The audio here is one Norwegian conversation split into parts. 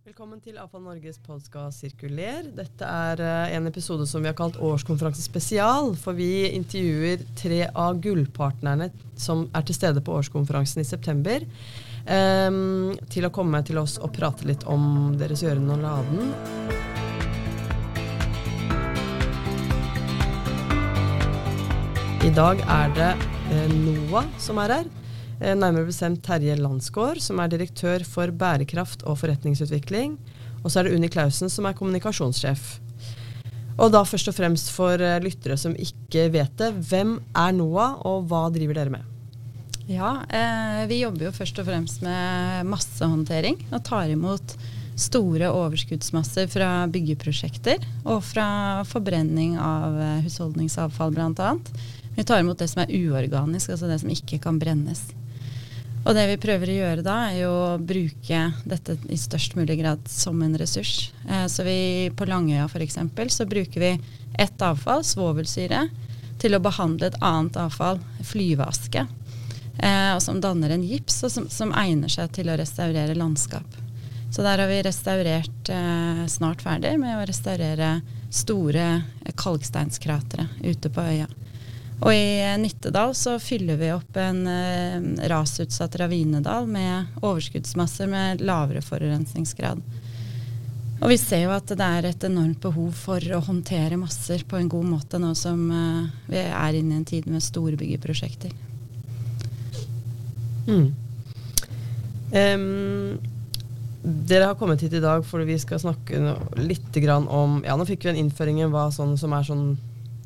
Velkommen til Avfall Norges podkast Sirkuler. Dette er eh, en episode som vi har kalt Årskonferanse spesial. For vi intervjuer tre av gullpartnerne som er til stede på årskonferansen i september. Um, til å komme til oss og prate litt om deres gjøren og laden. I dag er det eh, NOAH som er her. Eh, Nærmere bestemt Terje Landsgaard, som er direktør for bærekraft og forretningsutvikling. Og så er det Unni Clausen, som er kommunikasjonssjef. Og da først og fremst for eh, lyttere som ikke vet det, hvem er NOAH, og hva driver dere med? Ja, eh, vi jobber jo først og fremst med massehåndtering og tar imot store overskuddsmasser fra byggeprosjekter og fra forbrenning av eh, husholdningsavfall bl.a. Vi tar imot det som er uorganisk, altså det som ikke kan brennes. Og det vi prøver å gjøre da, er jo å bruke dette i størst mulig grad som en ressurs. Eh, så vi på Langøya f.eks. så bruker vi ett avfall, svovelsyre, til å behandle et annet avfall, flyveaske. Eh, som danner en gips, og som, som egner seg til å restaurere landskap. Så der har vi restaurert, eh, snart ferdig med å restaurere store eh, kalksteinskratre ute på øya. Og i eh, Nittedal så fyller vi opp en eh, rasutsatt ravinedal med overskuddsmasser med lavere forurensningsgrad. Og vi ser jo at det er et enormt behov for å håndtere masser på en god måte nå som eh, vi er inne i en tid med store byggeprosjekter. Mm. Um, dere har kommet hit i dag fordi vi skal snakke litt om Ja, nå fikk vi en innføring i hva sånn, som er sånn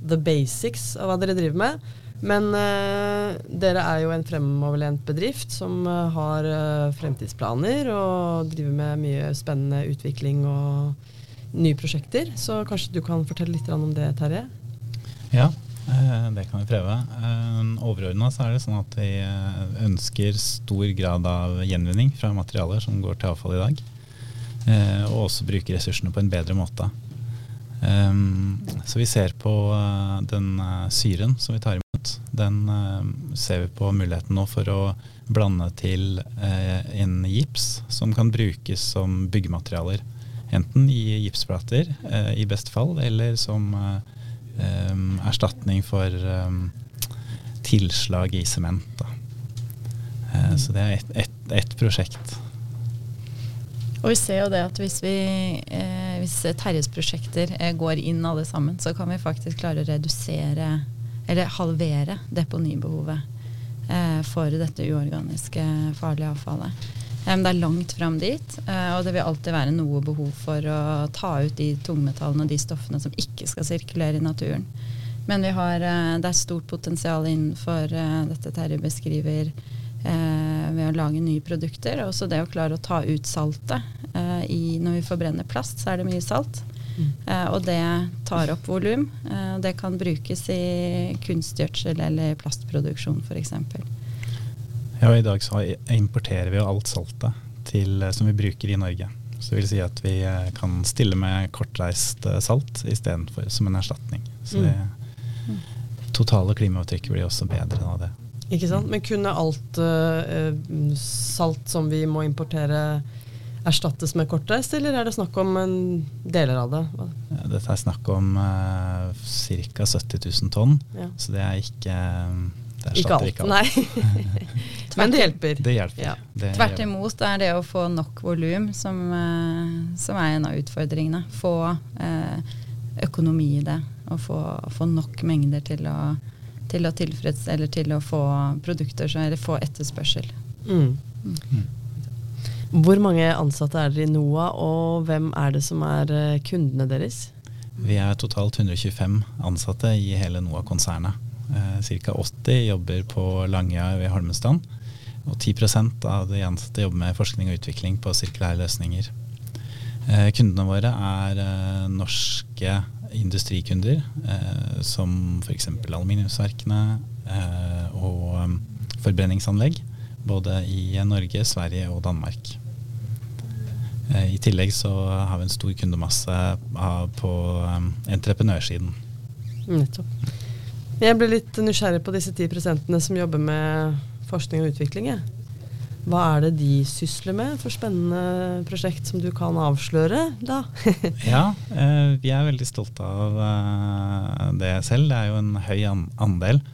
the basics av hva dere driver med. Men uh, dere er jo en fremoverlent bedrift som uh, har uh, fremtidsplaner og driver med mye spennende utvikling og nye prosjekter. Så kanskje du kan fortelle litt om det, Terje? Ja, det kan vi prøve. Overordna er det sånn at vi ønsker stor grad av gjenvinning fra materialer som går til avfall i dag. Og også bruke ressursene på en bedre måte. Um, Så vi ser på eh, den eh, syren som vi tar imot. Den eh, ser vi på muligheten nå for å blande til en gips som kan brukes som byggematerialer. Enten i gipsplater, i beste fall, eller som eh, em, erstatning for em, tilslag i sement. Så det er ett et, et prosjekt. Og vi ser jo det at hvis, vi, hvis Terjes prosjekter eh, går inn alle sammen, så kan vi faktisk klare å redusere, eller halvere, deponibehovet eh, for dette uorganiske farlige avfallet. Eh, det er langt fram dit, eh, og det vil alltid være noe behov for å ta ut de tungmetallene og de stoffene som ikke skal sirkulere i naturen. Men vi har, eh, det er stort potensial innenfor eh, dette Terje beskriver, eh, ved å lage nye produkter. Og også det å klare å ta ut saltet. Eh, i, når vi forbrenner plast, så er det mye salt. Eh, og det tar opp volum. Eh, det kan brukes i kunstgjødsel eller plastproduksjon f.eks. Ja, I dag så importerer vi jo alt saltet til, som vi bruker i Norge. Så det vil si at vi kan stille med kortreist salt istedenfor som en erstatning. Så det totale klimaavtrykket blir også bedre av det. Ikke sant? Men kunne alt eh, salt som vi må importere, erstattes med kortreist, eller er det snakk om en deler av det? Eh, Dette er snakk om uh, ca. 70 000 tonn, Ja. så det er ikke det Ikke alt, ikke alt. nei. Men det hjelper. Det hjelper. Ja. Det Tvert imot er det å få nok volum som, uh, som er en av utfordringene. Få uh, økonomi i det, og få, få nok mengder til å, til å tilfredsstille, eller til å få produkter, eller få etterspørsel. Mm. Hvor mange ansatte er dere i NOAH, og hvem er det som er eh, kundene deres? Vi er totalt 125 ansatte i hele NOAH-konsernet. Eh, Ca. 80 jobber på Langøya ved Holmestrand. Og 10% av de ansatte jobber med forskning og utvikling på sirkulære løsninger. Eh, kundene våre er norske industrikunder, som f.eks. aluminiumsverkene og forbrenningsanlegg. Både i Norge, Sverige og Danmark. Eh, I tillegg så har vi en stor kundemasse på um, entreprenørsiden. Nettopp. Jeg ble litt nysgjerrig på disse ti prosentene som jobber med forskning og utvikling. Hva er det de sysler med for spennende prosjekt som du kan avsløre, da? ja, eh, vi er veldig stolte av eh, det selv. Det er jo en høy andel.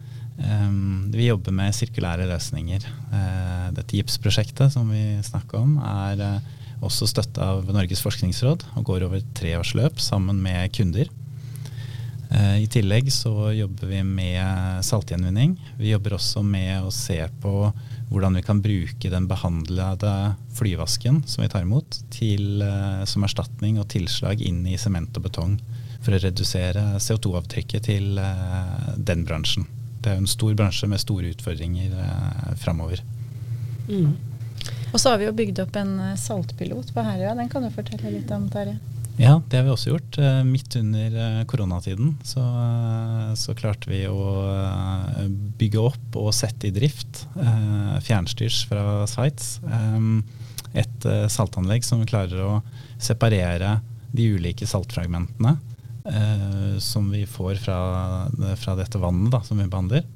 Vi jobber med sirkulære løsninger. Dette GIPS-prosjektet som vi snakker om, er også støtta av Norges forskningsråd og går over tre års løp sammen med kunder. Uh, I tillegg så jobber vi med saltgjenvinning. Vi jobber også med å se på hvordan vi kan bruke den behandlede flyvasken som vi tar imot, til, som erstatning og tilslag inn i sement og betong. For å redusere CO2-avtrykket til den bransjen det er jo en stor bransje med store utfordringer eh, framover. Mm. Og så har vi jo bygd opp en eh, saltpilot på Herøya. Den kan du fortelle litt om, Terje? Ja, det har vi også gjort. Eh, midt under eh, koronatiden så, så, klarte vi å bygge opp og sette i drift fjernstyrs fra Sveits. Et saltanlegg som klarer å separere de ulike saltfragmentene som vi får fra, fra dette vannet da, som vi behandler.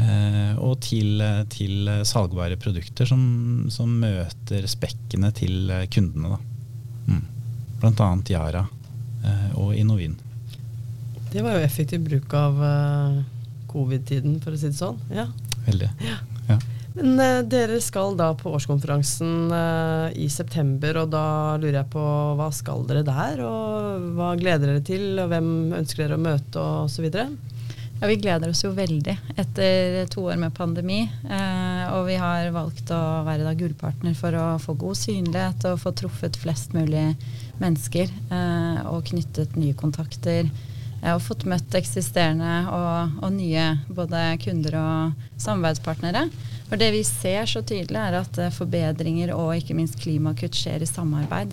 Eh, og til, til, salgbare produkter som, som, møter spekkene til kundene. Da. Mm. Blant annet Yara eh, og Innovin. Det var jo effektiv bruk av uh, covid-tiden, for å si det sånn. Ja. Veldig. Ja. ja. Men eh, dere skal da på årskonferansen eh, i september, og da lurer jeg på hva skal dere der? Og hva gleder dere til, og hvem ønsker dere å møte, og osv.? Ja, Vi gleder oss jo veldig etter to år med pandemi. Eh, og vi har valgt å være da gullpartner for å få god synlighet og få truffet flest mulig mennesker. Eh, og knyttet nye kontakter. Eh, og fått møtt eksisterende og, og nye både kunder og samarbeidspartnere. For det vi ser så tydelig, er at eh, forbedringer og ikke minst klimakutt skjer i samarbeid.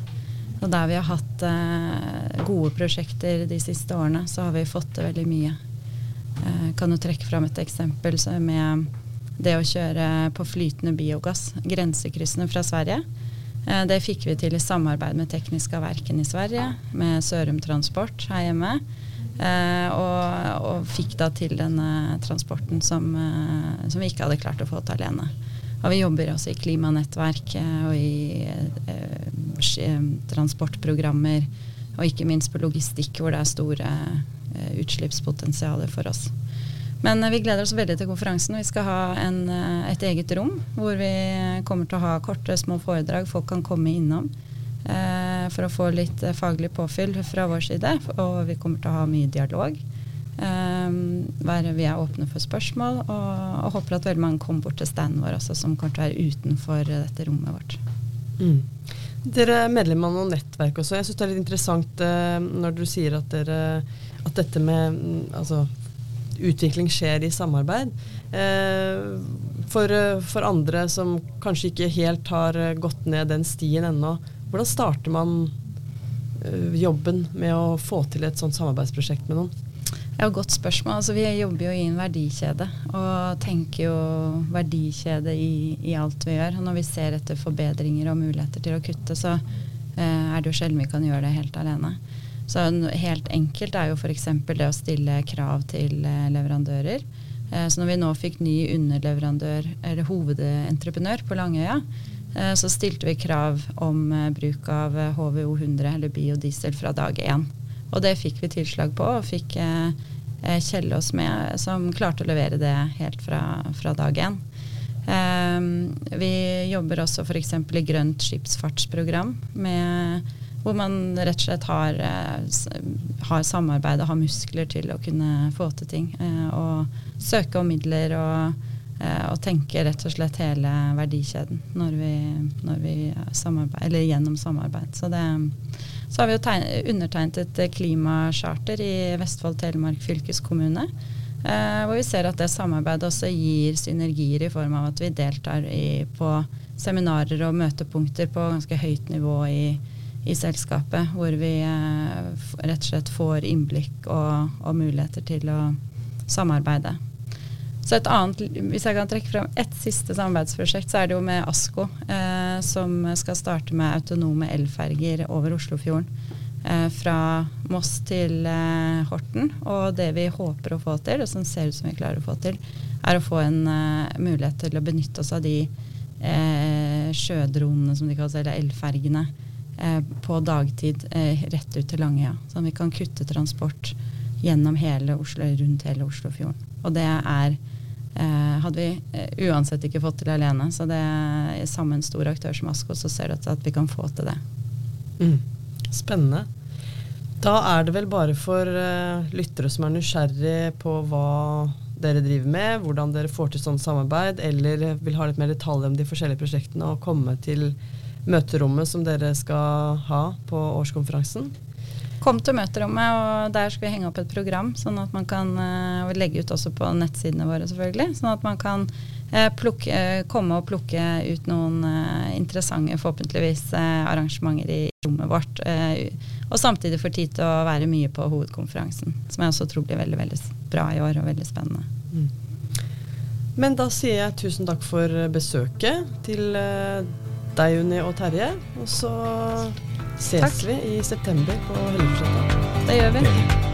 Og der vi har hatt eh, gode prosjekter de siste årene, så har vi fått til veldig mye. Eh, kan jo trekke fram et eksempel med det å kjøre på flytende biogass grensekryssende fra Sverige. Eh, det fikk vi til i samarbeid med Tekniska Verken i Sverige, med Sørum Transport her hjemme. Eh, og, og, fikk da til denne transporten som, som, vi ikke hadde klart å få til alene. Og vi jobber også i klimanettverk og i eh, transportprogrammer. Og ikke minst på logistikk, hvor det er store eh, utslippspotensialer for oss. Men vi gleder oss veldig til konferansen. Vi skal ha en, et eget rom hvor vi kommer til å ha korte, små foredrag folk kan komme innom. Eh, for å få litt eh, faglig påfyll fra vår side. Og vi kommer til å ha mye dialog. Eh, vi er åpne for spørsmål, og, og, håper at veldig mange kommer bort til standen vår også, som kommer til å være utenfor dette rommet vårt. Mm. Dere er medlem av noe nettverk også. Jeg syns det er litt interessant eh, når du sier at, dere, at dette med mm, altså, utvikling skjer i samarbeid. Eh, for, for, andre som kanskje ikke helt har gått ned den stien ennå, hvordan starter man uh, jobben med å få til et sånt samarbeidsprosjekt med noen? Er godt spørsmål. Altså, vi jobber jo i en verdikjede og tenker jo verdikjede i, i, alt vi gjør. Og når vi ser etter forbedringer og muligheter til å kutte, så eh, er det jo sjelden vi kan gjøre det helt alene. Så helt enkelt er jo f.eks. det å stille krav til eh, leverandører. så når vi nå fikk ny underleverandør, eller hovedentreprenør på Langøya, Eh, så stilte vi krav om eh, bruk av HVO eh, 100 eller biodiesel fra dag én. Og det fikk vi tilslag på, og fikk Kjellås med, som klarte å levere det helt fra, fra dag én. vi jobber også f.eks. i grønt skipsfartsprogram, med, hvor man rett og slett har, har samarbeid og har muskler til å kunne få til ting. og søke om midler og Eh, og tenke rett og slett hele verdikjeden når vi, når vi samarbeid, gjennom samarbeid. Så, det, så har vi jo undertegnet et klimacharter i Vestfold Telemark fylkeskommune. Eh, hvor vi ser at det samarbeidet også gir synergier i form av at vi deltar i, på seminarer og møtepunkter på ganske høyt nivå i, i selskapet. Hvor vi eh, rett og slett får innblikk og, og muligheter til å samarbeide. Så et annet, Hvis jeg kan trekke fram ett siste samarbeidsprosjekt, så er det jo med ASKO, eh, som skal starte med autonome elferger over Oslofjorden. Eh, fra Moss til eh, Horten. Og det vi håper å få til, og som ser ut som vi klarer å få til, er å få en uh, mulighet til å benytte oss av de eh, sjødronene, som de kalles, eller elfergene, eh, på dagtid eh, rett ut til Langøya. Sånn at vi kan kutte transport gjennom hele Oslo, rundt hele Oslofjorden. Og det er eh, hadde vi eh, uansett ikke fått til alene. Så det er sammen stor aktør som Asko, så ser du at vi kan få til det. Mm. Spennende. Da er det vel bare for uh, lyttere som er nysgjerrig på hva dere driver med, hvordan dere får til sånn samarbeid, eller vil ha litt mer detaljer om de forskjellige prosjektene, og komme til møterommet som dere skal ha på årskonferansen. Kom til møterommet, og der skal vi henge opp et program. sånn at man kan Og legge ut også på nettsidene våre, selvfølgelig. Sånn at man kan uh, plukke, komme og plukke ut noen interessante, forhåpentligvis, arrangementer i rommet vårt. og samtidig få tid til å være mye på hovedkonferansen, som jeg også tror blir veldig, veldig bra i år og veldig spennende. Mm. Men da sier jeg tusen takk for besøket til deg, Unni og Terje. Og så ses Takk. vi i september på Helgeforsletta. Det gjør vi.